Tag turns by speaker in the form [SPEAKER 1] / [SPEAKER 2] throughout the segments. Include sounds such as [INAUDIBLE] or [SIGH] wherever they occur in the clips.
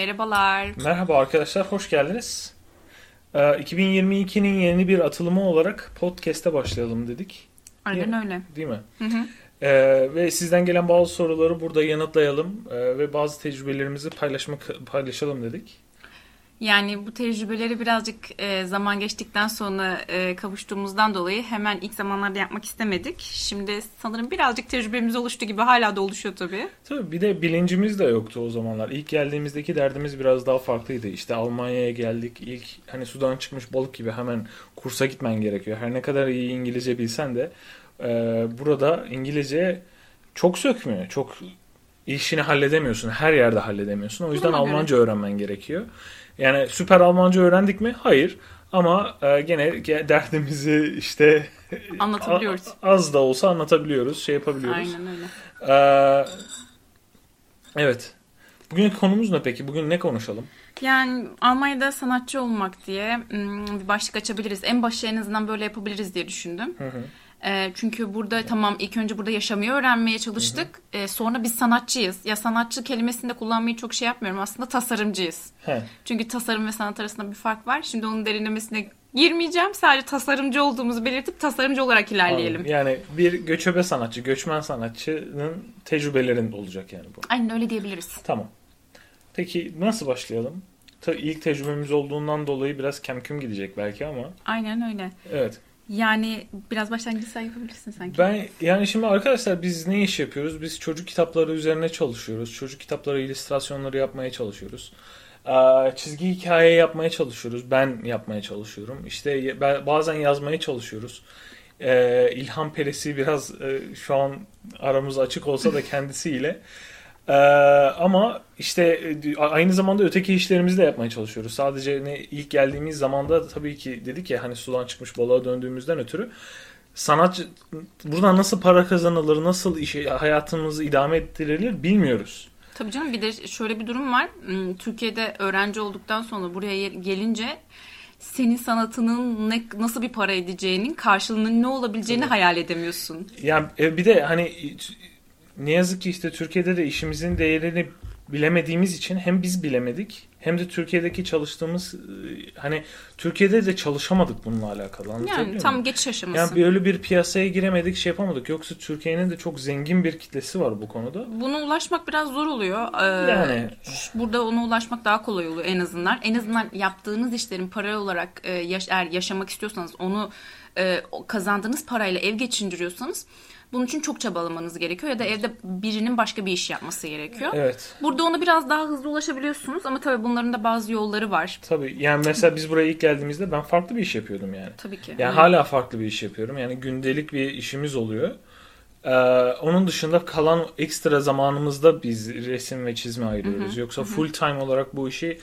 [SPEAKER 1] Merhabalar.
[SPEAKER 2] Merhaba arkadaşlar, hoş geldiniz. Ee, 2022'nin yeni bir atılımı olarak podcast'e başlayalım dedik.
[SPEAKER 1] Aynen öyle.
[SPEAKER 2] Değil mi?
[SPEAKER 1] Hı hı.
[SPEAKER 2] Ee, ve sizden gelen bazı soruları burada yanıtlayalım ee, ve bazı tecrübelerimizi paylaşmak paylaşalım dedik.
[SPEAKER 1] Yani bu tecrübeleri birazcık e, zaman geçtikten sonra e, kavuştuğumuzdan dolayı hemen ilk zamanlarda yapmak istemedik. Şimdi sanırım birazcık tecrübemiz oluştu gibi hala da oluşuyor tabii.
[SPEAKER 2] Tabii bir de bilincimiz de yoktu o zamanlar. İlk geldiğimizdeki derdimiz biraz daha farklıydı. İşte Almanya'ya geldik. İlk hani sudan çıkmış balık gibi hemen kursa gitmen gerekiyor. Her ne kadar iyi İngilizce bilsen de e, burada İngilizce çok sökmüyor. Çok işini halledemiyorsun. Her yerde halledemiyorsun. O yüzden
[SPEAKER 1] Duruma göre.
[SPEAKER 2] Almanca öğrenmen gerekiyor. Yani süper Almanca öğrendik mi? Hayır. Ama e, gene ge- derdimizi işte [LAUGHS]
[SPEAKER 1] Anlatabiliyoruz.
[SPEAKER 2] az da olsa anlatabiliyoruz, şey yapabiliyoruz.
[SPEAKER 1] Aynen öyle.
[SPEAKER 2] Ee, evet. Bugün konumuz ne peki? Bugün ne konuşalım?
[SPEAKER 1] Yani Almanya'da sanatçı olmak diye hmm, bir başlık açabiliriz. En başta en azından böyle yapabiliriz diye düşündüm.
[SPEAKER 2] Hı hı.
[SPEAKER 1] E, çünkü burada tamam ilk önce burada yaşamayı öğrenmeye çalıştık. E, sonra biz sanatçıyız. Ya sanatçı kelimesini de kullanmayı çok şey yapmıyorum. Aslında tasarımcıyız.
[SPEAKER 2] He.
[SPEAKER 1] Çünkü tasarım ve sanat arasında bir fark var. Şimdi onun derinlemesine girmeyeceğim. Sadece tasarımcı olduğumuzu belirtip tasarımcı olarak ilerleyelim.
[SPEAKER 2] Anladım. Yani bir göçebe sanatçı, göçmen sanatçının tecrübelerinde olacak yani bu.
[SPEAKER 1] Aynen öyle diyebiliriz.
[SPEAKER 2] Tamam. Peki nasıl başlayalım? Ta, ilk tecrübemiz olduğundan dolayı biraz kemküm gidecek belki ama.
[SPEAKER 1] Aynen öyle.
[SPEAKER 2] Evet.
[SPEAKER 1] Yani biraz başlangıç sen yapabilirsin sanki.
[SPEAKER 2] Ben yani şimdi arkadaşlar biz ne iş yapıyoruz? Biz çocuk kitapları üzerine çalışıyoruz. Çocuk kitapları illüstrasyonları yapmaya çalışıyoruz. Çizgi hikaye yapmaya çalışıyoruz. Ben yapmaya çalışıyorum. İşte bazen yazmaya çalışıyoruz. Ee, İlham Peresi biraz e, şu an aramız açık olsa da [LAUGHS] kendisiyle. Ee, ama işte e, aynı zamanda öteki işlerimizi de yapmaya çalışıyoruz. Sadece ne ilk geldiğimiz zamanda tabii ki dedik ya hani sudan çıkmış balığa döndüğümüzden ötürü sanat buradan nasıl para kazanılır, nasıl işe, hayatımızı idame ettirilir bilmiyoruz.
[SPEAKER 1] Tabii canım bir de şöyle bir durum var. Hmm, Türkiye'de öğrenci olduktan sonra buraya gelince senin sanatının ne, nasıl bir para edeceğinin karşılığının ne olabileceğini hayal edemiyorsun.
[SPEAKER 2] Yani e, bir de hani ne yazık ki işte Türkiye'de de işimizin değerini bilemediğimiz için hem biz bilemedik hem de Türkiye'deki çalıştığımız e, hani Türkiye'de de çalışamadık bununla alakalı.
[SPEAKER 1] Yani tam
[SPEAKER 2] muyum?
[SPEAKER 1] geçiş aşaması.
[SPEAKER 2] Yani böyle bir piyasaya giremedik, şey yapamadık. Yoksa Türkiye'nin de çok zengin bir kitlesi var bu konuda.
[SPEAKER 1] Buna ulaşmak biraz zor oluyor. Ee,
[SPEAKER 2] Yani.
[SPEAKER 1] burada ona ulaşmak daha kolay oluyor en azından. En azından yaptığınız işlerin para olarak e, yaş- eğer yaşamak istiyorsanız onu e, kazandığınız parayla ev geçindiriyorsanız bunun için çok çabalamanız gerekiyor ya da evde birinin başka bir iş yapması gerekiyor.
[SPEAKER 2] Evet.
[SPEAKER 1] Burada ona biraz daha hızlı ulaşabiliyorsunuz ama tabii bunların da bazı yolları var.
[SPEAKER 2] Tabii. Yani mesela biz buraya ilk geldiğimizde ben farklı bir iş yapıyordum yani.
[SPEAKER 1] Tabii ki.
[SPEAKER 2] Yani hala farklı bir iş yapıyorum. Yani gündelik bir işimiz oluyor. Ee, onun dışında kalan ekstra zamanımızda biz resim ve çizme ayırıyoruz. Yoksa full time olarak bu işi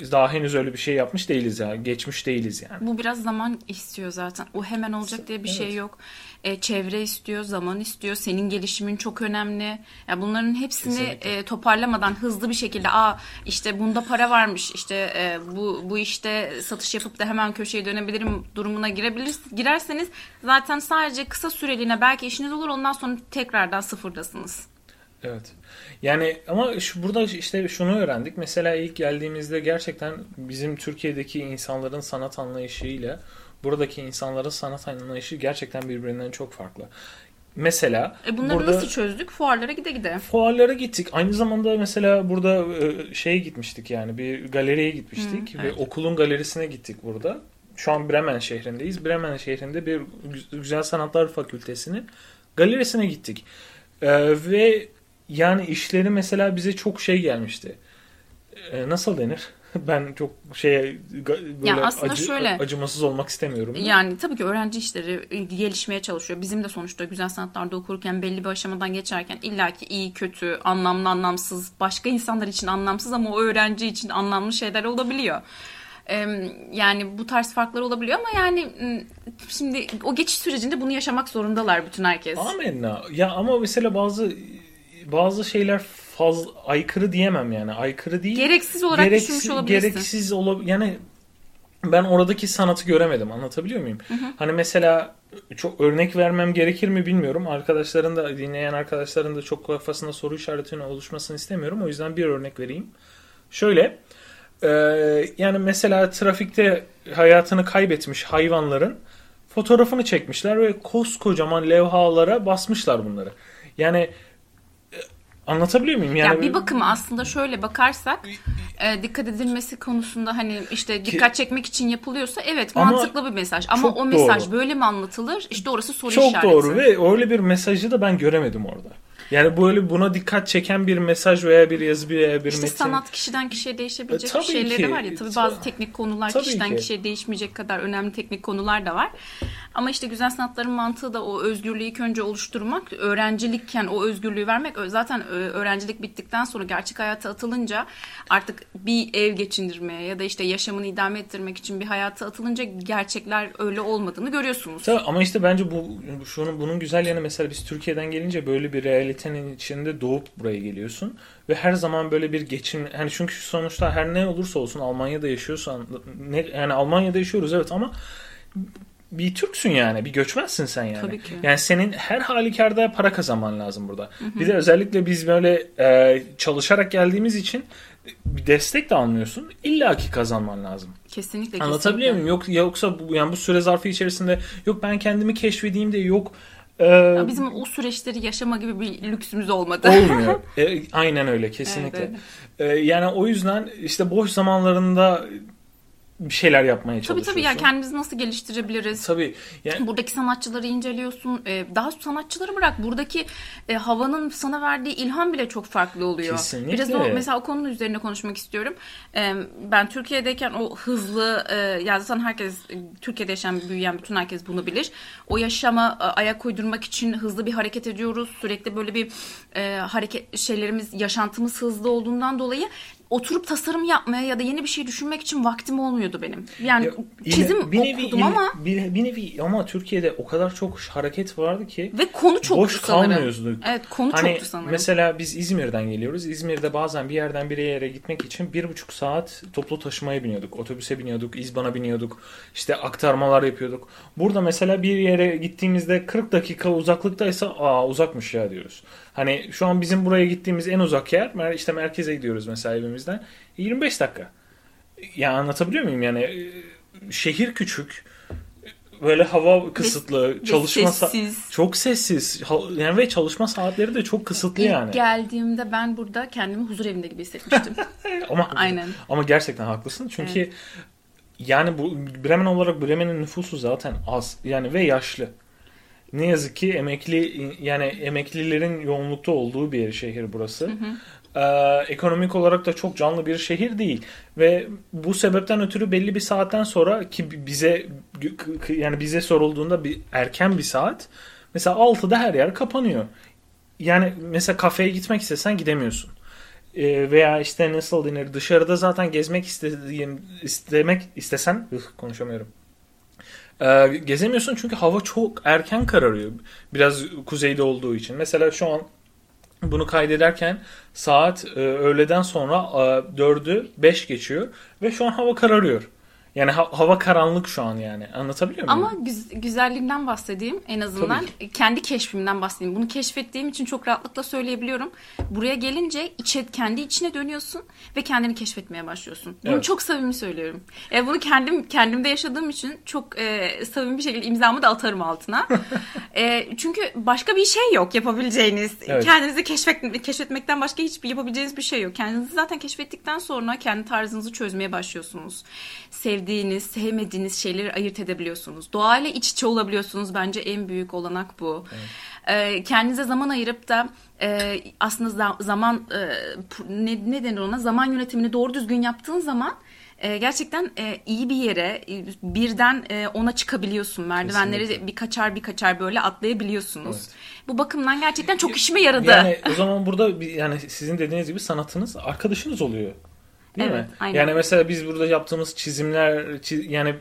[SPEAKER 2] daha henüz öyle bir şey yapmış değiliz yani. Geçmiş değiliz yani.
[SPEAKER 1] Bu biraz zaman istiyor zaten. O hemen olacak diye bir şey
[SPEAKER 2] Evet.
[SPEAKER 1] yok. E, çevre istiyor, zaman istiyor. Senin gelişimin çok önemli. Ya bunların hepsini
[SPEAKER 2] Kesinlikle.
[SPEAKER 1] e, toparlamadan hızlı bir şekilde aa işte bunda para varmış. işte e, bu bu işte satış yapıp da hemen köşeye dönebilirim durumuna girebilir girerseniz zaten sadece kısa süreliğine belki işiniz olur. Ondan sonra tekrardan sıfırdasınız.
[SPEAKER 2] Evet. Yani ama şu, burada işte şunu öğrendik. Mesela ilk geldiğimizde gerçekten bizim Türkiye'deki insanların sanat anlayışıyla buradaki insanların sanat anlayışı gerçekten birbirinden çok farklı. Mesela
[SPEAKER 1] E bunları
[SPEAKER 2] burada
[SPEAKER 1] nasıl çözdük? Fuarlara gide gide.
[SPEAKER 2] fuarlara gittik. Aynı zamanda mesela burada e, şeye gitmiştik yani bir galeriye gitmiştik
[SPEAKER 1] Hı,
[SPEAKER 2] ve
[SPEAKER 1] evet.
[SPEAKER 2] okulun galerisine gittik burada. Şu an Bremen şehrindeyiz. Bremen şehrinde bir Gü- Güzel Sanatlar Fakültesinin galerisine gittik. E, ve yani işleri mesela bize çok şey gelmişti. E, nasıl denir? [LAUGHS] Ben çok şeye böyle
[SPEAKER 1] Ya aslında
[SPEAKER 2] acı-
[SPEAKER 1] şöyle.
[SPEAKER 2] acımasız olmak istemiyorum.
[SPEAKER 1] Yani tabii ki öğrenci işleri e, gelişmeye çalışıyor. Bizim de sonuçta güzel sanatlarda okurken belli bir aşamadan geçerken illaki iyi, kötü, anlamlı, anlamsız, başka insanlar için anlamsız ama o öğrenci için anlamlı şeyler olabiliyor. Yani bu tarz farklar olabiliyor ama yani şimdi o geçiş sürecinde bunu yaşamak zorundalar bütün herkes.
[SPEAKER 2] Amenna. Ya ama mesela bazı bazı şeyler fazla aykırı diyemem yani. Aykırı değil.
[SPEAKER 1] Gereksiz olarak düşünmüş olabilirsin.
[SPEAKER 2] Gereksiz olab yani ben oradaki sanatı göremedim. Anlatabiliyor muyum? Hani mesela çok örnek vermem gerekir mi bilmiyorum. Arkadaşların da dinleyen arkadaşların da çok kafasında soru işaretinin oluşmasını istemiyorum. O yüzden bir örnek vereyim. Şöyle e, yani mesela trafikte hayatını kaybetmiş hayvanların fotoğrafını çekmişler ve koskocaman levhalara basmışlar bunları. Yani anlatabiliyor muyum?
[SPEAKER 1] Yani
[SPEAKER 2] Yani
[SPEAKER 1] bir bakıma aslında şöyle bakarsak e, dikkat edilmesi konusunda hani işte dikkat çekmek için yapılıyorsa evet
[SPEAKER 2] Ama
[SPEAKER 1] mantıklı bir mesaj. Ama
[SPEAKER 2] çok
[SPEAKER 1] o mesaj
[SPEAKER 2] doğru.
[SPEAKER 1] böyle mi anlatılır? İşte orası soru
[SPEAKER 2] Çok
[SPEAKER 1] işareti.
[SPEAKER 2] doğru ve öyle bir mesajı da ben göremedim orada. Yani böyle buna dikkat çeken bir mesaj veya bir yazı veya bir
[SPEAKER 1] İşte
[SPEAKER 2] metin.
[SPEAKER 1] sanat kişiden kişiye değişebilecek
[SPEAKER 2] E, tabii
[SPEAKER 1] şeyleri
[SPEAKER 2] ki.
[SPEAKER 1] var ya. Tabii bazı teknik konular
[SPEAKER 2] Tabii
[SPEAKER 1] kişiden
[SPEAKER 2] ki.
[SPEAKER 1] kişiye değişmeyecek kadar önemli teknik konular da var. Ama işte güzel sanatların mantığı da o özgürlüğü ilk önce oluşturmak, öğrencilikken o özgürlüğü vermek. Zaten öğrencilik bittikten sonra gerçek hayata atılınca artık bir ev geçindirmeye ya da işte yaşamını idame ettirmek için bir hayata atılınca gerçekler öyle olmadığını görüyorsunuz.
[SPEAKER 2] Tabii ama işte bence bu şunun bunun güzel yanı mesela biz Türkiye'den gelince böyle bir realitenin içinde doğup buraya geliyorsun ve her zaman böyle bir geçim hani çünkü sonuçta her ne olursa olsun Almanya'da yaşıyorsan ne yani Almanya'da yaşıyoruz evet ama bir Türksün yani bir göçmensin sen yani.
[SPEAKER 1] Tabii ki.
[SPEAKER 2] Yani senin her halükarda para kazanman lazım burada. Bir de özellikle biz böyle e, çalışarak geldiğimiz için bir destek de almıyorsun. İlla ki kazanman lazım.
[SPEAKER 1] Kesinlikle
[SPEAKER 2] Anlatabiliyor
[SPEAKER 1] kesinlikle.
[SPEAKER 2] muyum? Yok yoksa bu, yani bu süre zarfı içerisinde yok ben kendimi keşfedeyim de yok e,
[SPEAKER 1] Ya Bizim o süreçleri yaşama gibi bir lüksümüz olmadı.
[SPEAKER 2] olmuyor. [LAUGHS] E, aynen öyle kesinlikle.
[SPEAKER 1] Evet,
[SPEAKER 2] E, yani o yüzden işte boş zamanlarında bir şeyler yapmaya
[SPEAKER 1] Tabii
[SPEAKER 2] çalışıyorsun.
[SPEAKER 1] tabii yani kendimizi nasıl geliştirebiliriz?
[SPEAKER 2] Tabii. Yani
[SPEAKER 1] Buradaki sanatçıları inceliyorsun. Ee, daha sanatçıları bırak. Buradaki e, havanın sana verdiği ilham bile çok farklı oluyor.
[SPEAKER 2] Kesinlikle.
[SPEAKER 1] Biraz o mesela o konunun üzerine konuşmak istiyorum. Ee, ben Türkiye'deyken o hızlı e, ya zaten herkes e, Türkiye'de yaşayan büyüyen bütün herkes bunu bilir. O yaşama e, ayak uydurmak için hızlı bir hareket ediyoruz. Sürekli böyle bir e, hareket şeylerimiz yaşantımız hızlı olduğundan dolayı oturup tasarım yapmaya ya da yeni bir şey düşünmek için vaktim olmuyordu benim. Yani
[SPEAKER 2] Ya,
[SPEAKER 1] çizim
[SPEAKER 2] bir nevi,
[SPEAKER 1] okudum ama
[SPEAKER 2] bir, bir nevi ama Türkiye'de o kadar çok hareket vardı ki
[SPEAKER 1] ve konu çoktu
[SPEAKER 2] boş
[SPEAKER 1] sanırım.
[SPEAKER 2] kalmıyorduk.
[SPEAKER 1] Evet konu
[SPEAKER 2] Hani
[SPEAKER 1] çoktu sanırım.
[SPEAKER 2] mesela biz İzmir'den geliyoruz. İzmir'de bazen bir yerden bir yere gitmek için bir buçuk saat toplu taşımaya biniyorduk. Otobüse biniyorduk, İzban'a biniyorduk. İşte aktarmalar yapıyorduk. Burada mesela bir yere gittiğimizde 40 dakika uzaklıktaysa aa uzakmış ya diyoruz. Hani şu an bizim buraya gittiğimiz en uzak yer işte merkeze gidiyoruz mesela evimizden. 25 dakika. Ya anlatabiliyor muyum yani? e, Şehir küçük. Böyle hava kısıtlı,
[SPEAKER 1] ve
[SPEAKER 2] çalışma sa-
[SPEAKER 1] sessiz.
[SPEAKER 2] çok sessiz. Yani ve çalışma saatleri de çok kısıtlı
[SPEAKER 1] İlk
[SPEAKER 2] yani.
[SPEAKER 1] geldiğimde ben burada kendimi huzur evinde gibi hissetmiştim. [LAUGHS]
[SPEAKER 2] Ama [LAUGHS]
[SPEAKER 1] Aynen.
[SPEAKER 2] ama gerçekten haklısın. Çünkü yani bu Bremen olarak Bremen'in nüfusu zaten az. Yani ve yaşlı. Ne yazık ki emekli yani emeklilerin yoğunlukta olduğu bir şehir burası. Ee, ekonomik olarak da çok canlı bir şehir değil ve bu sebepten ötürü belli bir saatten sonra ki bize yani bize sorulduğunda bir erken bir saat mesela 6'da her yer kapanıyor. Yani mesela kafeye gitmek istesen gidemiyorsun. Ee, veya işte nasıl denir dışarıda zaten gezmek istediğim istemek istesen ıh, konuşamıyorum. Ee, gezemiyorsun çünkü hava çok erken kararıyor. Biraz kuzeyde olduğu için. Mesela şu an bunu kaydederken saat e, öğleden sonra e, 4'ü 5 geçiyor ve şu an hava kararıyor. Yani ha- hava karanlık şu an yani. Anlatabiliyor muyum?
[SPEAKER 1] Ama güz- güzelliğinden bahsedeyim en azından. Kendi keşfimden bahsedeyim. Bunu keşfettiğim için çok rahatlıkla söyleyebiliyorum. Buraya gelince içe, kendi içine dönüyorsun ve kendini keşfetmeye başlıyorsun. Bunu
[SPEAKER 2] Evet.
[SPEAKER 1] çok samimi söylüyorum. E, bunu kendim kendimde yaşadığım için çok e, samimi bir şekilde imzamı da atarım altına. [LAUGHS] e, çünkü başka bir şey yok yapabileceğiniz.
[SPEAKER 2] Evet.
[SPEAKER 1] Kendinizi keşfet, keşfetmekten başka hiçbir yapabileceğiniz bir şey yok. Kendinizi zaten keşfettikten sonra kendi tarzınızı çözmeye başlıyorsunuz. Sevdiğiniz, sevmediğiniz şeyleri ayırt edebiliyorsunuz. Doğayla iç içe olabiliyorsunuz. Bence en büyük olanak bu. Ee, kendinize zaman ayırıp da e, aslında za- zaman e, ne, ne denir ona zaman yönetimini doğru düzgün yaptığın zaman e, gerçekten e, iyi bir yere e, birden e, ona çıkabiliyorsun. Merdivenleri
[SPEAKER 2] Kesinlikle.
[SPEAKER 1] bir kaçar bir kaçar böyle atlayabiliyorsunuz.
[SPEAKER 2] Evet.
[SPEAKER 1] Bu bakımdan gerçekten çok işime yaradı.
[SPEAKER 2] Yani o zaman burada bir- yani sizin dediğiniz gibi sanatınız arkadaşınız oluyor. Değil
[SPEAKER 1] Evet,
[SPEAKER 2] mi?
[SPEAKER 1] aynen.
[SPEAKER 2] Yani mesela biz burada yaptığımız çizimler çi- yani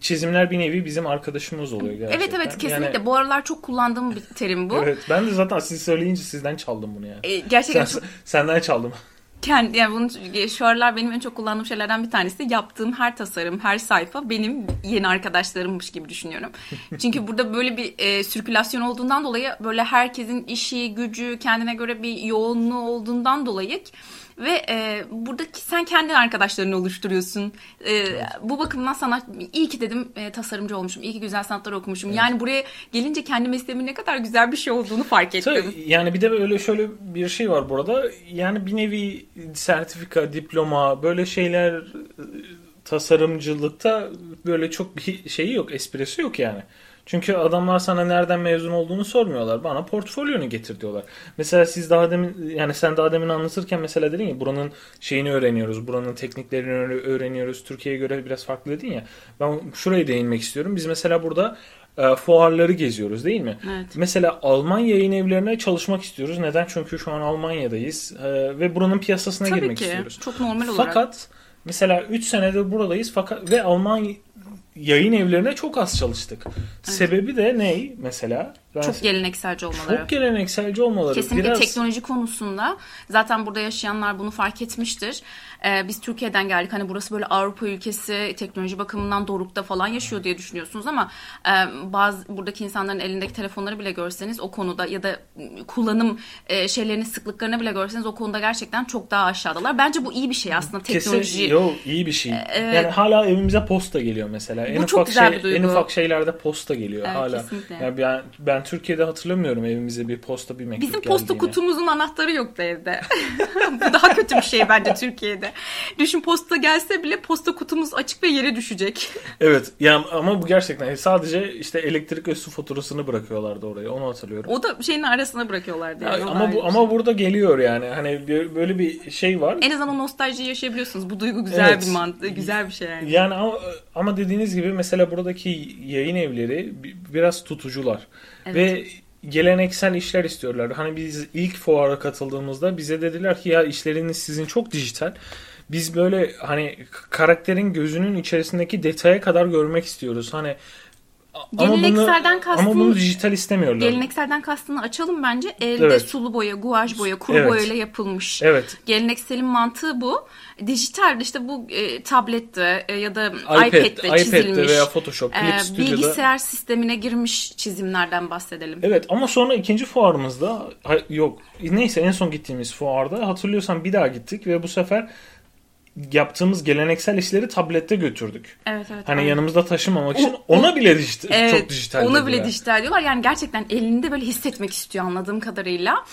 [SPEAKER 2] çizimler bir nevi bizim arkadaşımız oluyor gerçekten.
[SPEAKER 1] Evet evet kesinlikle.
[SPEAKER 2] Yani-
[SPEAKER 1] Bu aralar çok kullandığım bir terim bu.
[SPEAKER 2] evet ben de zaten siz söyleyince sizden çaldım bunu yani.
[SPEAKER 1] E, gerçekten
[SPEAKER 2] Sen,
[SPEAKER 1] çok [LAUGHS]
[SPEAKER 2] senden çaldım.
[SPEAKER 1] kendi yani bunu şu aralar benim en çok kullandığım şeylerden bir tanesi yaptığım her tasarım, her sayfa benim yeni arkadaşlarımmış gibi düşünüyorum. [LAUGHS] Çünkü burada böyle bir e, sirkülasyon olduğundan dolayı böyle herkesin işi, gücü, kendine göre bir yoğunluğu olduğundan dolayı ve e, buradaki sen kendi arkadaşlarını oluşturuyorsun. E, evet. Bu bakımdan sana iyi ki dedim e, tasarımcı olmuşum. iyi ki güzel sanatlar okumuşum. Evet. Yani buraya gelince kendi mesleğimin ne kadar güzel bir şey olduğunu fark ettim.
[SPEAKER 2] Tabii, yani bir de öyle şöyle bir şey var burada. Yani bir nevi sertifika, diploma böyle şeyler tasarımcılıkta böyle çok bir şeyi yok, esprisi yok yani. Çünkü adamlar sana nereden mezun olduğunu sormuyorlar. Bana portfolyonu getir diyorlar. Mesela siz daha demin yani sen daha demin anlatırken mesela dedin ya buranın şeyini öğreniyoruz. Buranın tekniklerini öğreniyoruz. Türkiye'ye göre biraz farklı dedin ya. Ben şuraya değinmek istiyorum. Biz mesela burada e, fuarları geziyoruz değil mi?
[SPEAKER 1] Evet.
[SPEAKER 2] Mesela Alman yayın evlerine çalışmak istiyoruz. Neden? Çünkü şu an Almanya'dayız e, ve buranın piyasasına
[SPEAKER 1] Tabii
[SPEAKER 2] girmek
[SPEAKER 1] ki.
[SPEAKER 2] istiyoruz.
[SPEAKER 1] Çok normal olarak.
[SPEAKER 2] Fakat mesela 3 senedir buradayız fakat ve Alman yayın evlerine çok az çalıştık. Evet. Sebebi de ne mesela?
[SPEAKER 1] Ben çok gelenekselci olmaları.
[SPEAKER 2] Çok gelenekselci olmaları.
[SPEAKER 1] Kesinlikle Biraz... teknoloji konusunda zaten burada yaşayanlar bunu fark etmiştir. Ee, biz Türkiye'den geldik. Hani burası böyle Avrupa ülkesi teknoloji bakımından dorukta falan yaşıyor diye düşünüyorsunuz ama e, bazı buradaki insanların elindeki telefonları bile görseniz o konuda ya da kullanım e, şeylerinin sıklıklarını bile görseniz o konuda gerçekten çok daha aşağıdalar. Bence bu iyi bir şey aslında teknoloji.
[SPEAKER 2] Kesin, yok iyi bir şey. Ee, yani hala evimize posta geliyor mesela. En
[SPEAKER 1] bu
[SPEAKER 2] ufak
[SPEAKER 1] çok güzel
[SPEAKER 2] şey,
[SPEAKER 1] bir duygu.
[SPEAKER 2] En ufak şeylerde posta geliyor
[SPEAKER 1] evet,
[SPEAKER 2] hala.
[SPEAKER 1] Kesinlikle.
[SPEAKER 2] Yani ben ben Türkiye'de hatırlamıyorum evimize bir posta bir mektup
[SPEAKER 1] Bizim
[SPEAKER 2] geldiğini.
[SPEAKER 1] posta kutumuzun anahtarı yoktu evde. [LAUGHS] bu daha kötü bir şey bence Türkiye'de. Düşün posta gelse bile posta kutumuz açık ve yere düşecek. [LAUGHS]
[SPEAKER 2] Evet yani ama bu gerçekten sadece işte elektrik ve su faturasını bırakıyorlardı oraya onu hatırlıyorum.
[SPEAKER 1] O da şeyin arasına bırakıyorlardı. Yani.
[SPEAKER 2] Ya, ama bu ama şey. burada geliyor yani hani böyle bir şey var.
[SPEAKER 1] En azından o nostaljiyi yaşayabiliyorsunuz. Bu duygu güzel evet. bir mantı, güzel bir şey yani.
[SPEAKER 2] Yani ama, ama dediğiniz gibi mesela buradaki yayın evleri biraz tutucular. Evet. Ve geleneksel işler istiyorlar. Hani biz ilk fuara katıldığımızda bize dediler ki ya işleriniz sizin çok dijital biz böyle hani karakterin gözünün içerisindeki detaya kadar görmek istiyoruz. Hani
[SPEAKER 1] Gelenekselden
[SPEAKER 2] ama bunu,
[SPEAKER 1] kastın,
[SPEAKER 2] ama bunu dijital istemiyorlar.
[SPEAKER 1] Gelenekselden kastını açalım bence. Elde evet. sulu boya, guaj boya, kuru evet. boyayla yapılmış.
[SPEAKER 2] Evet.
[SPEAKER 1] Gelenekselin mantığı bu. Dijital işte bu e, tablette e, ya da iPad, iPad'de,
[SPEAKER 2] iPad'de çizilmiş. veya Photoshop, Clip
[SPEAKER 1] e, Studio'da. Bilgisayar sistemine girmiş çizimlerden bahsedelim.
[SPEAKER 2] Evet ama sonra ikinci fuarımızda yok neyse en son gittiğimiz fuarda hatırlıyorsan bir daha gittik ve bu sefer yaptığımız geleneksel işleri tablette götürdük.
[SPEAKER 1] Evet evet.
[SPEAKER 2] Hani aynen. yanımızda taşımamak için o, ona bile dijital,
[SPEAKER 1] evet,
[SPEAKER 2] çok dijital.
[SPEAKER 1] Ona bile dijital diyorlar. Yani gerçekten elinde böyle hissetmek istiyor anladığım kadarıyla.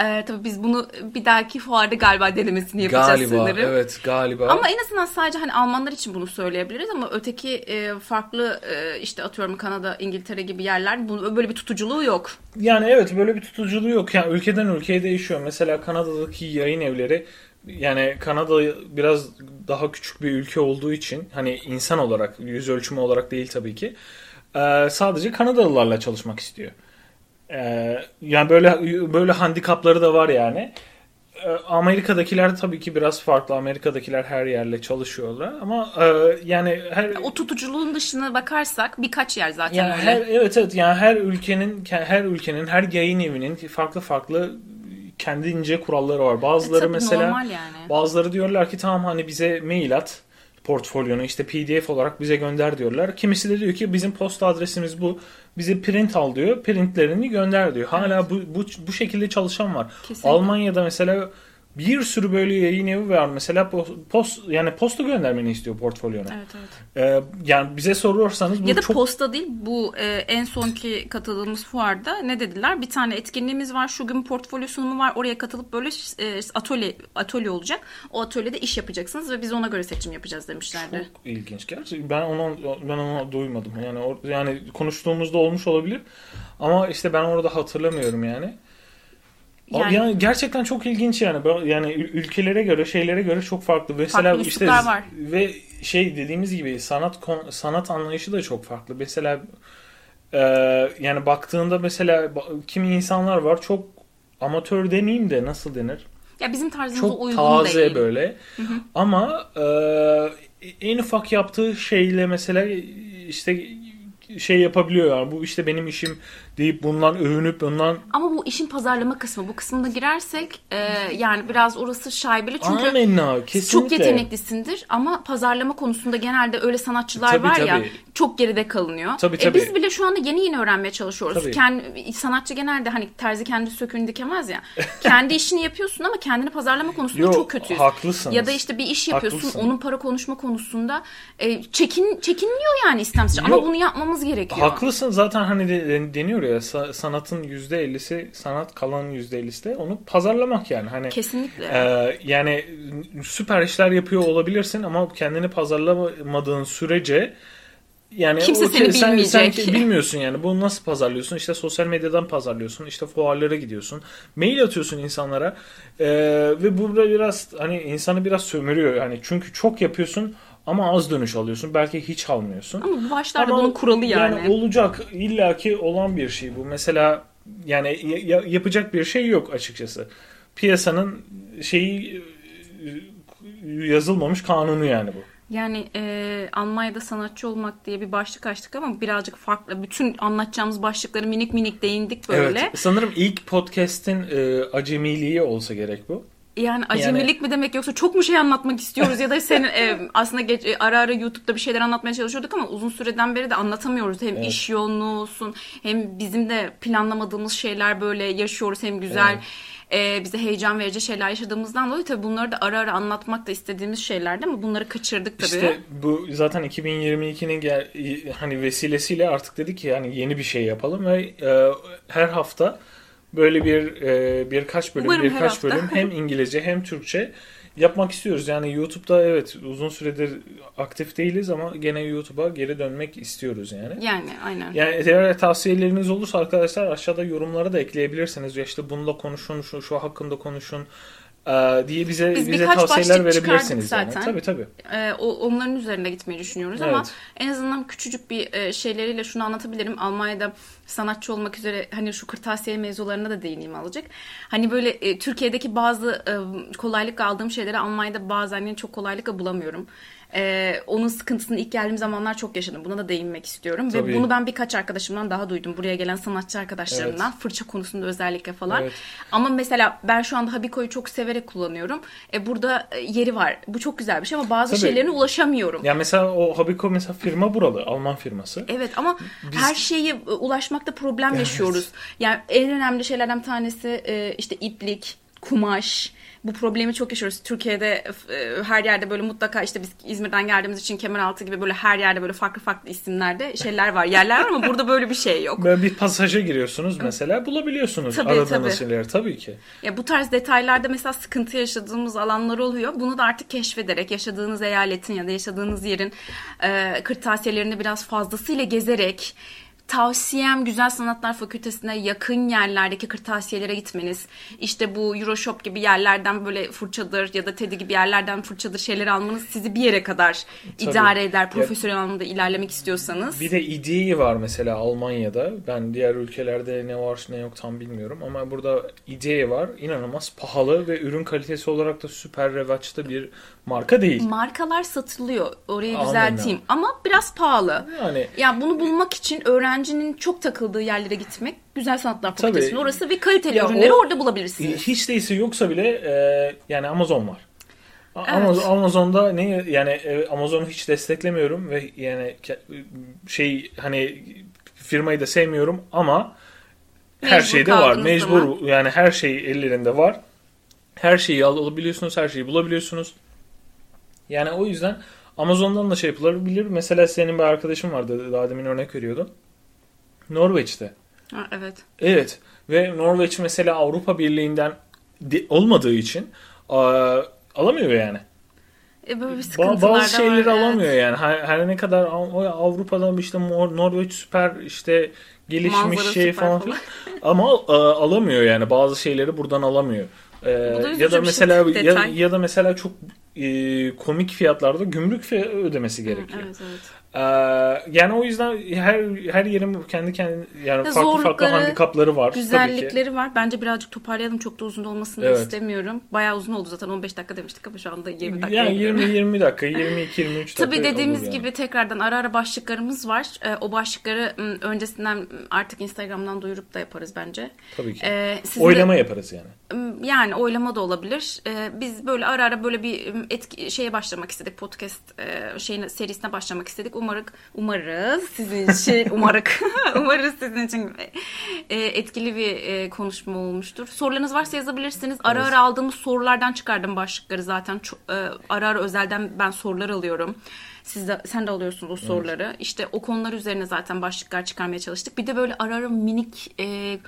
[SPEAKER 1] Ee, tabii biz bunu bir dahaki fuarda galiba denemesini yapacağız
[SPEAKER 2] galiba,
[SPEAKER 1] sanırım.
[SPEAKER 2] evet galiba.
[SPEAKER 1] Ama en azından sadece hani Almanlar için bunu söyleyebiliriz ama öteki e, farklı e, işte atıyorum Kanada, İngiltere gibi yerler bu, böyle bir tutuculuğu yok.
[SPEAKER 2] Yani evet böyle bir tutuculuğu yok. Yani ülkeden ülkeye değişiyor. Mesela Kanada'daki yayın evleri yani Kanada biraz daha küçük bir ülke olduğu için hani insan olarak yüz ölçümü olarak değil tabii ki e, sadece Kanadalılarla çalışmak istiyor. E, yani böyle böyle handikapları da var yani. E, Amerika'dakiler tabii ki biraz farklı. Amerika'dakiler her yerle çalışıyorlar ama yani her
[SPEAKER 1] o tutuculuğun dışına bakarsak birkaç yer zaten
[SPEAKER 2] yani
[SPEAKER 1] öyle.
[SPEAKER 2] Her, evet evet yani her ülkenin her ülkenin her yayın evinin farklı farklı kendince kuralları var. Bazıları
[SPEAKER 1] e,
[SPEAKER 2] mesela
[SPEAKER 1] yani.
[SPEAKER 2] bazıları diyorlar ki tamam hani bize mail at portfolyonu işte pdf olarak bize gönder diyorlar. Kimisi de diyor ki bizim posta adresimiz bu. Bize print al diyor. Printlerini gönder diyor. Hala evet. bu, bu bu şekilde çalışan var.
[SPEAKER 1] Kesinlikle.
[SPEAKER 2] Almanya'da mesela bir sürü böyle yayın evi var. Mesela post yani posta göndermeni istiyor portfolyona.
[SPEAKER 1] Evet evet.
[SPEAKER 2] Ee, yani bize soruyorsanız
[SPEAKER 1] bu ya da çok... posta değil. Bu e, en sonki katıldığımız fuarda ne dediler? Bir tane etkinliğimiz var. Şu gün portfolyo sunumu var. Oraya katılıp böyle e, atölye atölye olacak. O atölyede iş yapacaksınız ve biz ona göre seçim yapacağız demişlerdi.
[SPEAKER 2] Çok ilginç gerçekten. Ben onu ben onu duymadım. Yani or, yani konuştuğumuzda olmuş olabilir. Ama işte ben orada hatırlamıyorum yani. Yani, yani gerçekten çok ilginç yani. Yani ülkelere göre, şeylere göre çok farklı. Mesela
[SPEAKER 1] farklı
[SPEAKER 2] işte
[SPEAKER 1] var.
[SPEAKER 2] ve şey dediğimiz gibi sanat sanat anlayışı da çok farklı. Mesela e, yani baktığında mesela kimi insanlar var çok amatör demeyeyim de nasıl denir?
[SPEAKER 1] Ya bizim tarzımıza
[SPEAKER 2] çok
[SPEAKER 1] uygun
[SPEAKER 2] taze
[SPEAKER 1] değil.
[SPEAKER 2] böyle.
[SPEAKER 1] Hı hı.
[SPEAKER 2] Ama e, en ufak yaptığı şeyle mesela işte şey yapabiliyor yani bu işte benim işim deyip bundan övünüp bundan
[SPEAKER 1] Ama bu işin pazarlama kısmı. Bu kısmına girersek e, yani biraz orası şaibeli. Çünkü
[SPEAKER 2] kesinlikle.
[SPEAKER 1] çok yeteneklisindir ama pazarlama konusunda genelde öyle sanatçılar
[SPEAKER 2] Tabii,
[SPEAKER 1] var ya
[SPEAKER 2] tabii.
[SPEAKER 1] çok geride kalınıyor.
[SPEAKER 2] Tabii,
[SPEAKER 1] E,
[SPEAKER 2] tabii.
[SPEAKER 1] biz bile şu anda yeni yeni öğrenmeye çalışıyoruz.
[SPEAKER 2] Tabii.
[SPEAKER 1] Kendi, sanatçı genelde hani terzi kendi söküğünü dikemez ya. [LAUGHS] kendi işini yapıyorsun ama kendini pazarlama konusunda
[SPEAKER 2] Yo,
[SPEAKER 1] çok kötüyüz.
[SPEAKER 2] haklısınız.
[SPEAKER 1] Ya da işte bir iş yapıyorsun
[SPEAKER 2] Haklısın.
[SPEAKER 1] onun para konuşma konusunda e, çekin çekiniliyor yani istemsizce. Ama bunu yapmamız gerekiyor.
[SPEAKER 2] Haklısın zaten hani de- de- deniyor ya sa- sanatın %50'si sanat kalan %50'si de onu pazarlamak yani. Hani
[SPEAKER 1] Kesinlikle.
[SPEAKER 2] e, yani süper işler yapıyor olabilirsin ama kendini pazarlamadığın sürece yani
[SPEAKER 1] Kimse
[SPEAKER 2] o-
[SPEAKER 1] seni
[SPEAKER 2] sen,
[SPEAKER 1] bilmeyecek.
[SPEAKER 2] Sen bilmiyorsun yani. Bunu nasıl pazarlıyorsun? İşte sosyal medyadan pazarlıyorsun. İşte fuarlara gidiyorsun. Mail atıyorsun insanlara. E, ve burada biraz hani insanı biraz sömürüyor. Yani çünkü çok yapıyorsun ama az dönüş alıyorsun. Belki hiç almıyorsun.
[SPEAKER 1] ama bu başlarda
[SPEAKER 2] Ama
[SPEAKER 1] bunun kuralı yani.
[SPEAKER 2] olacak illaki olan bir şey bu. Mesela yani ya- ya- yapacak bir şey yok açıkçası. Piyasanın şeyi e, yazılmamış kanunu yani bu.
[SPEAKER 1] Yani e, Almanya'da sanatçı olmak diye bir başlık açtık ama birazcık farklı. Bütün anlatacağımız başlıkları minik minik değindik böyle.
[SPEAKER 2] Evet. Sanırım ilk podcast'in e, acemiliği olsa gerek bu.
[SPEAKER 1] Yani acemilik mi demek yoksa çok mu şey anlatmak istiyoruz ya da senin [LAUGHS] e, aslında geç, e, ara ara YouTube'da bir şeyler anlatmaya çalışıyorduk ama uzun süreden beri de anlatamıyoruz. Hem
[SPEAKER 2] Evet.
[SPEAKER 1] iş yoğunluğu olsun hem bizim de planlamadığımız şeyler böyle yaşıyoruz hem güzel e, bize heyecan verici şeyler yaşadığımızdan dolayı tabii bunları da ara ara anlatmak da istediğimiz şeylerdi ama bunları kaçırdık tabii.
[SPEAKER 2] İşte bu zaten 2022'nin gel, hani vesilesiyle artık dedik ki yani yeni bir şey yapalım ve e, her hafta böyle bir e, birkaç bölüm
[SPEAKER 1] Umarım
[SPEAKER 2] birkaç bölüm hem İngilizce hem Türkçe yapmak istiyoruz. Yani YouTube'da evet uzun süredir aktif değiliz ama gene YouTube'a geri dönmek istiyoruz yani.
[SPEAKER 1] Yani aynen.
[SPEAKER 2] Yani eğer tavsiyeleriniz olursa arkadaşlar aşağıda yorumlara da ekleyebilirsiniz. Ya işte bununla konuşun, şu, şu hakkında konuşun diye bize
[SPEAKER 1] Biz
[SPEAKER 2] bize tavsiyeler verebilirsiniz.
[SPEAKER 1] çıkardık
[SPEAKER 2] Yani.
[SPEAKER 1] zaten.
[SPEAKER 2] Tabii tabii.
[SPEAKER 1] Ee, onların üzerine gitmeyi düşünüyoruz ama
[SPEAKER 2] Evet.
[SPEAKER 1] en azından küçücük bir e, şeyleriyle şunu anlatabilirim. Almanya'da sanatçı olmak üzere hani şu kırtasiye mevzularına da değineyim alacak. Hani böyle e, Türkiye'deki bazı e, kolaylıkla aldığım şeyleri Almanya'da bazen çok kolaylıkla bulamıyorum. Ee, onun sıkıntısını ilk geldiğim zamanlar çok yaşadım. Buna da değinmek istiyorum.
[SPEAKER 2] Tabii.
[SPEAKER 1] Ve bunu ben birkaç arkadaşımdan daha duydum. Buraya gelen sanatçı arkadaşlarımdan. Fırça konusunda özellikle falan.
[SPEAKER 2] Evet.
[SPEAKER 1] Ama mesela ben şu anda Habiko'yu çok severek kullanıyorum. E, burada e, yeri var. Bu çok güzel bir şey ama bazı
[SPEAKER 2] Tabii.
[SPEAKER 1] şeylerine ulaşamıyorum.
[SPEAKER 2] Ya mesela o Habiko mesela firma buralı, Alman firması.
[SPEAKER 1] Evet ama her şeyi e, ulaşmakta problem yaşıyoruz. Yani en önemli şeylerden bir tanesi e, işte iplik, kumaş. Bu problemi çok yaşıyoruz. Türkiye'de e, her yerde böyle mutlaka işte biz İzmir'den geldiğimiz için Kemeraltı gibi böyle her yerde böyle farklı farklı isimlerde şeyler var. Yerler var ama burada böyle bir şey yok.
[SPEAKER 2] Böyle bir pasaja giriyorsunuz mesela bulabiliyorsunuz
[SPEAKER 1] Tabii,
[SPEAKER 2] aradığınız
[SPEAKER 1] tabii.
[SPEAKER 2] şeyleri tabii ki.
[SPEAKER 1] Ya bu tarz detaylarda mesela sıkıntı yaşadığımız alanlar oluyor. Bunu da artık keşfederek yaşadığınız eyaletin ya da yaşadığınız yerin e, kırtasiyelerini biraz fazlasıyla gezerek tavsiyem Güzel Sanatlar Fakültesine yakın yerlerdeki kırtasiyelere gitmeniz. İşte bu Euroshop gibi yerlerden böyle fırçadır ya da Teddy gibi yerlerden fırçadır şeyleri almanız sizi bir yere kadar
[SPEAKER 2] Tabii.
[SPEAKER 1] idare eder. Profesyonel anlamda ilerlemek istiyorsanız.
[SPEAKER 2] Bir de İDİ var mesela Almanya'da. Ben diğer ülkelerde ne var ne yok tam bilmiyorum ama burada İDİ var. İnanılmaz pahalı ve ürün kalitesi olarak da süper revaçta bir marka değil.
[SPEAKER 1] Markalar satılıyor. Orayı düzelteyim. Ama biraz pahalı.
[SPEAKER 2] Yani
[SPEAKER 1] Ya bunu bulmak için öğrencinin çok takıldığı yerlere gitmek Güzel Sanatlar. Fakültesi'nin orası ve kaliteli
[SPEAKER 2] Ya
[SPEAKER 1] ürünleri
[SPEAKER 2] o-
[SPEAKER 1] orada bulabilirsiniz.
[SPEAKER 2] hiç değilse yoksa bile e, yani Amazon var.
[SPEAKER 1] Evet.
[SPEAKER 2] Amazon, Amazon'da ne yani e, Amazon'u hiç desteklemiyorum ve yani şey hani firmayı da sevmiyorum ama her
[SPEAKER 1] Mecbur
[SPEAKER 2] şeyde var. Mecbur
[SPEAKER 1] zaman.
[SPEAKER 2] yani her şey ellerinde var. Her şeyi al- alabiliyorsunuz, her şeyi bulabiliyorsunuz. Yani o yüzden Amazon'dan da şey yapılabilir. Mesela senin bir arkadaşın vardı. Daha demin örnek veriyordun. Norveç'te.
[SPEAKER 1] Ha, evet.
[SPEAKER 2] Evet ve Norveç mesela Avrupa Birliği'nden de- olmadığı için alamıyor yani.
[SPEAKER 1] E böyle bir
[SPEAKER 2] Ba- bazı şeyleri
[SPEAKER 1] var.
[SPEAKER 2] alamıyor
[SPEAKER 1] evet.
[SPEAKER 2] yani. Her, her ne kadar Avrupa'da işte Norveç süper işte gelişmiş
[SPEAKER 1] Manzara
[SPEAKER 2] şey falan
[SPEAKER 1] falan.
[SPEAKER 2] ama aa, alamıyor yani. Bazı şeyleri buradan alamıyor. Ee,
[SPEAKER 1] da
[SPEAKER 2] ya da mesela
[SPEAKER 1] şey,
[SPEAKER 2] ya, ya da mesela çok e, komik fiyatlarda gümrük ödemesi
[SPEAKER 1] Hı,
[SPEAKER 2] gerekiyor.
[SPEAKER 1] Evet evet.
[SPEAKER 2] Ee, yani o yüzden her her yerin kendi kendi yani
[SPEAKER 1] Ya
[SPEAKER 2] farklı farklı handikapları var tabii ki.
[SPEAKER 1] Güzellikleri var. Bence birazcık toparlayalım. Çok da uzun olmasını
[SPEAKER 2] Evet.
[SPEAKER 1] istemiyorum. Bayağı uzun oldu zaten 15 dakika demiştik ama şu anda 20 dakika.
[SPEAKER 2] Yani 20 20 dakika, 22 23 [LAUGHS] dakika.
[SPEAKER 1] Tabii dediğimiz
[SPEAKER 2] yani.
[SPEAKER 1] gibi tekrardan ara ara başlıklarımız var. Ee, o başlıkları öncesinden artık Instagram'dan duyurup da yaparız bence.
[SPEAKER 2] Tabii ki.
[SPEAKER 1] Ee, sizin de-
[SPEAKER 2] Oylama yaparız yani.
[SPEAKER 1] yani oylama da olabilir. Ee, biz böyle ara ara böyle bir etki, şeye başlamak istedik. Podcast e, şeyine serisine başlamak istedik. Umarık umarız sizin için [LAUGHS] umarık [LAUGHS] umarız sizin için e, etkili bir e, konuşma olmuştur. Sorularınız varsa yazabilirsiniz. Ara
[SPEAKER 2] Evet.
[SPEAKER 1] ara aldığımız sorulardan çıkardım başlıkları zaten. Çok, e, ara ara özelden ben sorular alıyorum. Siz de, sen de alıyorsunuz o soruları. İşte o konular üzerine zaten başlıklar çıkarmaya çalıştık. Bir de böyle ara ara minik e,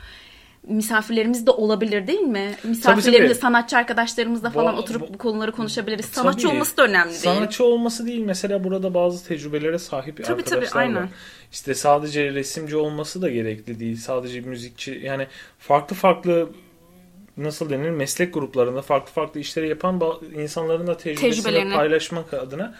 [SPEAKER 1] misafirlerimiz de olabilir değil mi? Misafirlerimizle, sanatçı arkadaşlarımızla falan
[SPEAKER 2] Bu-
[SPEAKER 1] oturup
[SPEAKER 2] bu-
[SPEAKER 1] bu konuları konuşabiliriz. Sanatçı
[SPEAKER 2] Tabii.
[SPEAKER 1] olması da önemli değil.
[SPEAKER 2] Sanatçı olması değil mesela burada bazı tecrübelere sahip
[SPEAKER 1] Tabii,
[SPEAKER 2] arkadaşlar
[SPEAKER 1] tabii, aynen.
[SPEAKER 2] var. İşte sadece resimci olması da gerekli değil. Sadece müzikçi yani farklı farklı nasıl denir meslek gruplarında farklı farklı işleri yapan insanların da tecrübesini
[SPEAKER 1] Tecrübelerini.
[SPEAKER 2] paylaşmak adına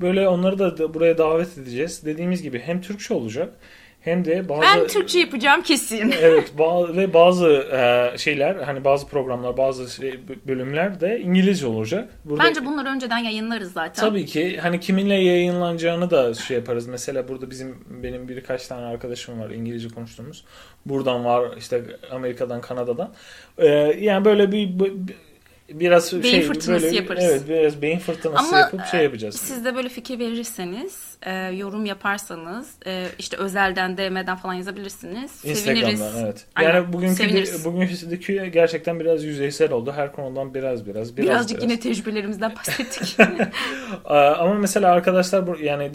[SPEAKER 2] böyle onları da buraya davet edeceğiz. Dediğimiz gibi hem Türkçe olacak hem de bazı
[SPEAKER 1] Ben Türkçe yapacağım kesin. [LAUGHS]
[SPEAKER 2] evet ba- ve bazı e, şeyler hani bazı programlar bazı şey, bölümler de İngilizce olacak. Burada
[SPEAKER 1] Bence bunları önceden yayınlarız zaten.
[SPEAKER 2] Tabii ki hani kiminle yayınlanacağını da şey yaparız. Mesela burada bizim benim birkaç tane arkadaşım var İngilizce konuştuğumuz. Buradan var işte Amerika'dan, Kanada'dan. Ee, yani böyle bir, bir- biraz
[SPEAKER 1] Beyin
[SPEAKER 2] şey
[SPEAKER 1] fırtınası
[SPEAKER 2] böyle,
[SPEAKER 1] yaparız.
[SPEAKER 2] Evet, biraz beyin fırtınası
[SPEAKER 1] Ama
[SPEAKER 2] yapıp şey yapacağız.
[SPEAKER 1] Siz de böyle fikir verirseniz, e, yorum yaparsanız, e, işte özelden DM'den falan yazabilirsiniz. Seviniriz.
[SPEAKER 2] Evet.
[SPEAKER 1] Aynen,
[SPEAKER 2] Yani bugünkü
[SPEAKER 1] seviniriz.
[SPEAKER 2] bugünkü gerçekten biraz yüzeysel oldu. Her konudan biraz biraz biraz
[SPEAKER 1] Birazcık
[SPEAKER 2] biraz.
[SPEAKER 1] yine tecrübelerimizden bahsettik. [LAUGHS] [LAUGHS]
[SPEAKER 2] Ama mesela arkadaşlar yani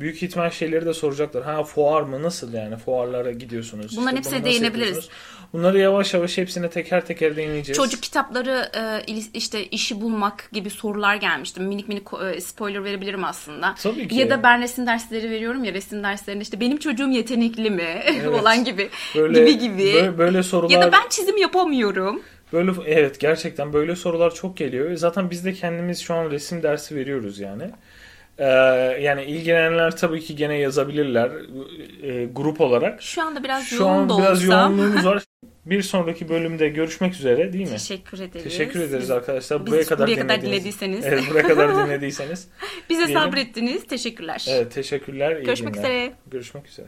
[SPEAKER 2] büyük ihtimal şeyleri de soracaklar. Ha fuar mı? Nasıl yani? Fuarlara gidiyorsunuz.
[SPEAKER 1] Bunların
[SPEAKER 2] İşte
[SPEAKER 1] hepsine değinebiliriz.
[SPEAKER 2] Bunları yavaş yavaş hepsine teker teker değineceğiz.
[SPEAKER 1] Çocuk kitapları e, işte işi bulmak gibi sorular gelmişti. Minik minik e, spoiler verebilirim aslında.
[SPEAKER 2] Tabii ki.
[SPEAKER 1] Ya da ben resim dersleri veriyorum ya resim derslerinde işte benim çocuğum yetenekli mi [LAUGHS] olan gibi
[SPEAKER 2] böyle,
[SPEAKER 1] gibi gibi.
[SPEAKER 2] Böyle, böyle sorular
[SPEAKER 1] Ya da ben çizim yapamıyorum.
[SPEAKER 2] böyle evet gerçekten böyle sorular çok geliyor. Zaten biz de kendimiz şu an resim dersi veriyoruz yani. Ee, yani ilgilenenler tabii ki gene yazabilirler e, grup olarak.
[SPEAKER 1] Şu anda biraz
[SPEAKER 2] Şu
[SPEAKER 1] yoğun
[SPEAKER 2] an
[SPEAKER 1] da
[SPEAKER 2] biraz
[SPEAKER 1] olsam.
[SPEAKER 2] yoğunluğumuz var. [LAUGHS] Bir sonraki bölümde görüşmek üzere değil mi?
[SPEAKER 1] Teşekkür ederiz.
[SPEAKER 2] Teşekkür ederiz
[SPEAKER 1] Biz-
[SPEAKER 2] arkadaşlar.
[SPEAKER 1] Biz
[SPEAKER 2] Buraya kadar
[SPEAKER 1] buraya kadar dinlediyseniz.
[SPEAKER 2] Evet, buraya kadar dinlediyseniz. [LAUGHS]
[SPEAKER 1] Bize
[SPEAKER 2] diyelim.
[SPEAKER 1] sabrettiniz. Teşekkürler.
[SPEAKER 2] Evet, teşekkürler. iyi
[SPEAKER 1] Görüşmek
[SPEAKER 2] günler.
[SPEAKER 1] üzere.
[SPEAKER 2] Görüşmek üzere.